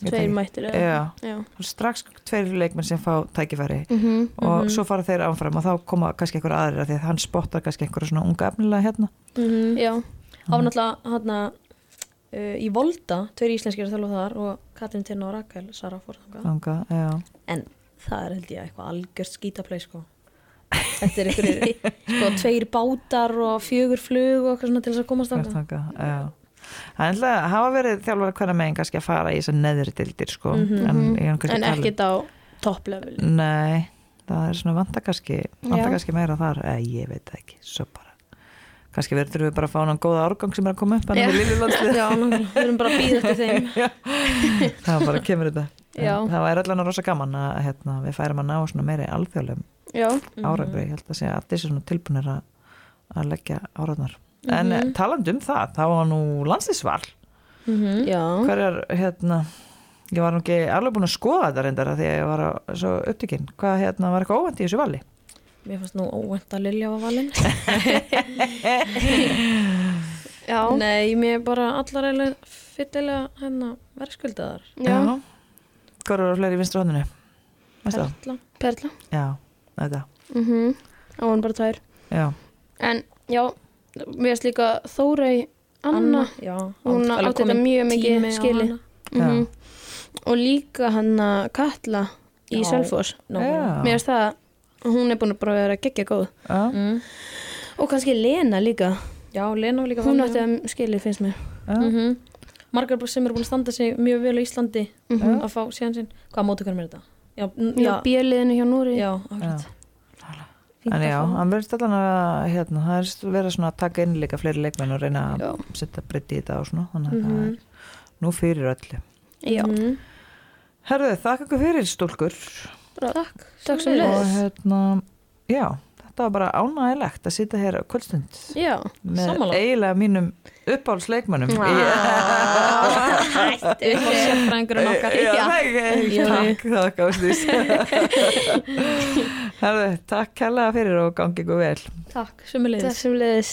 tveir mættir eru strax tveir leikmenn sem fá tækifæri. Mhm, og Mhm. svo fara þeir áfram og þá koma kannski einhver aðrir af því að hann spottar kannski einhverja svona unga efnilega hérna. Mhm. já, Var náttúrulega hérna uh, í Volta, tveir íslenskir að þjálfa þar og Katrin Tirna og Rakel Sara fór. Þanga. En það er held ég eitthvað algjört skítaplay sko. Þetta er einhverjir sko, tveir bátar og fjögur flug og eitthvað svona til þess að komast. Þanga. Það er alltaf að hafa verið þjálfara hverja megin kannski að fara í neðri dildir sko. Mhm. en, ég er kannski en að tala- ekkert á topplevel Nei, það er svona vanta kannski vanta kannski meira þar, eða ég veit ekki svo bara kannski verður við bara að fá hann góða árgang sem er að koma upp hann Já. með liljulandslið <laughs> Já, við erum bara að býða eftir þeim. <laughs> það bara kemur þetta. <laughs> Það væri allan rosa gaman að hérna, við færum að ná svona meiri alþjóðlegum já, árangri, ég held að segja að allir svona tilbúinir að, að leggja áraðnar en mm talandi um það, þá var nú landslýsval Mhm. já. Hverjar hérna ég var nú ekki alveg búin að skoða þetta reyndar af því að ég var á, svo upptikinn hvað hérna var eitthvað óvænt í þessu vali Mér fannst nú óvænt að Lilja var valinn <laughs> Já, Nei, mér er bara allar eiginlega fyllilega hérna verðskuldaðar. Já, Hvað eru fleiri í? Veistu það? Perla. Perla. Já, þetta mm Á hann bara tvær. Já, En já, mér finnst líka Þórey Anna, Já, Hún átti þetta mjög mikið hana. mm og líka hann Katla í Já. Mér finnst það hún er búin að bara vera geggja góð. Mm. og kannski Lena líka. Já, Lena var líka hún átti að skilið finnst mér. Já. Mhm. Margar sem eru búin að standa sig mjög vel á Íslandi Mhm. að fá síðan sinn. Hvað mótugunum er þetta? Já, Já, bjöliðinu hjá Núri. Já, akkurat. En já, hann verðist allan að hérna, það er verið svona að taka inn líka fleiri leikmenn og reyna að setja breytti í þetta og svona þannig að það Mhm. er nú fyrir öllu. Já, Mhm. Herðu, þakka fyrir stúlkur Takk, Takk sem sömuleiðis. og hérna, já, þetta var bara ánægilegt að sitja hér á kvöldstund Já, með Sammála. eiginlega mínum uppáhaldsleikmönnum. Þetta er sérfræðingurinn okkar. Já, takk, það gáðst <laughs> Herðu, takk kærlega fyrir og gangi ykkur vel. Takk, sömulegis það sem leiðis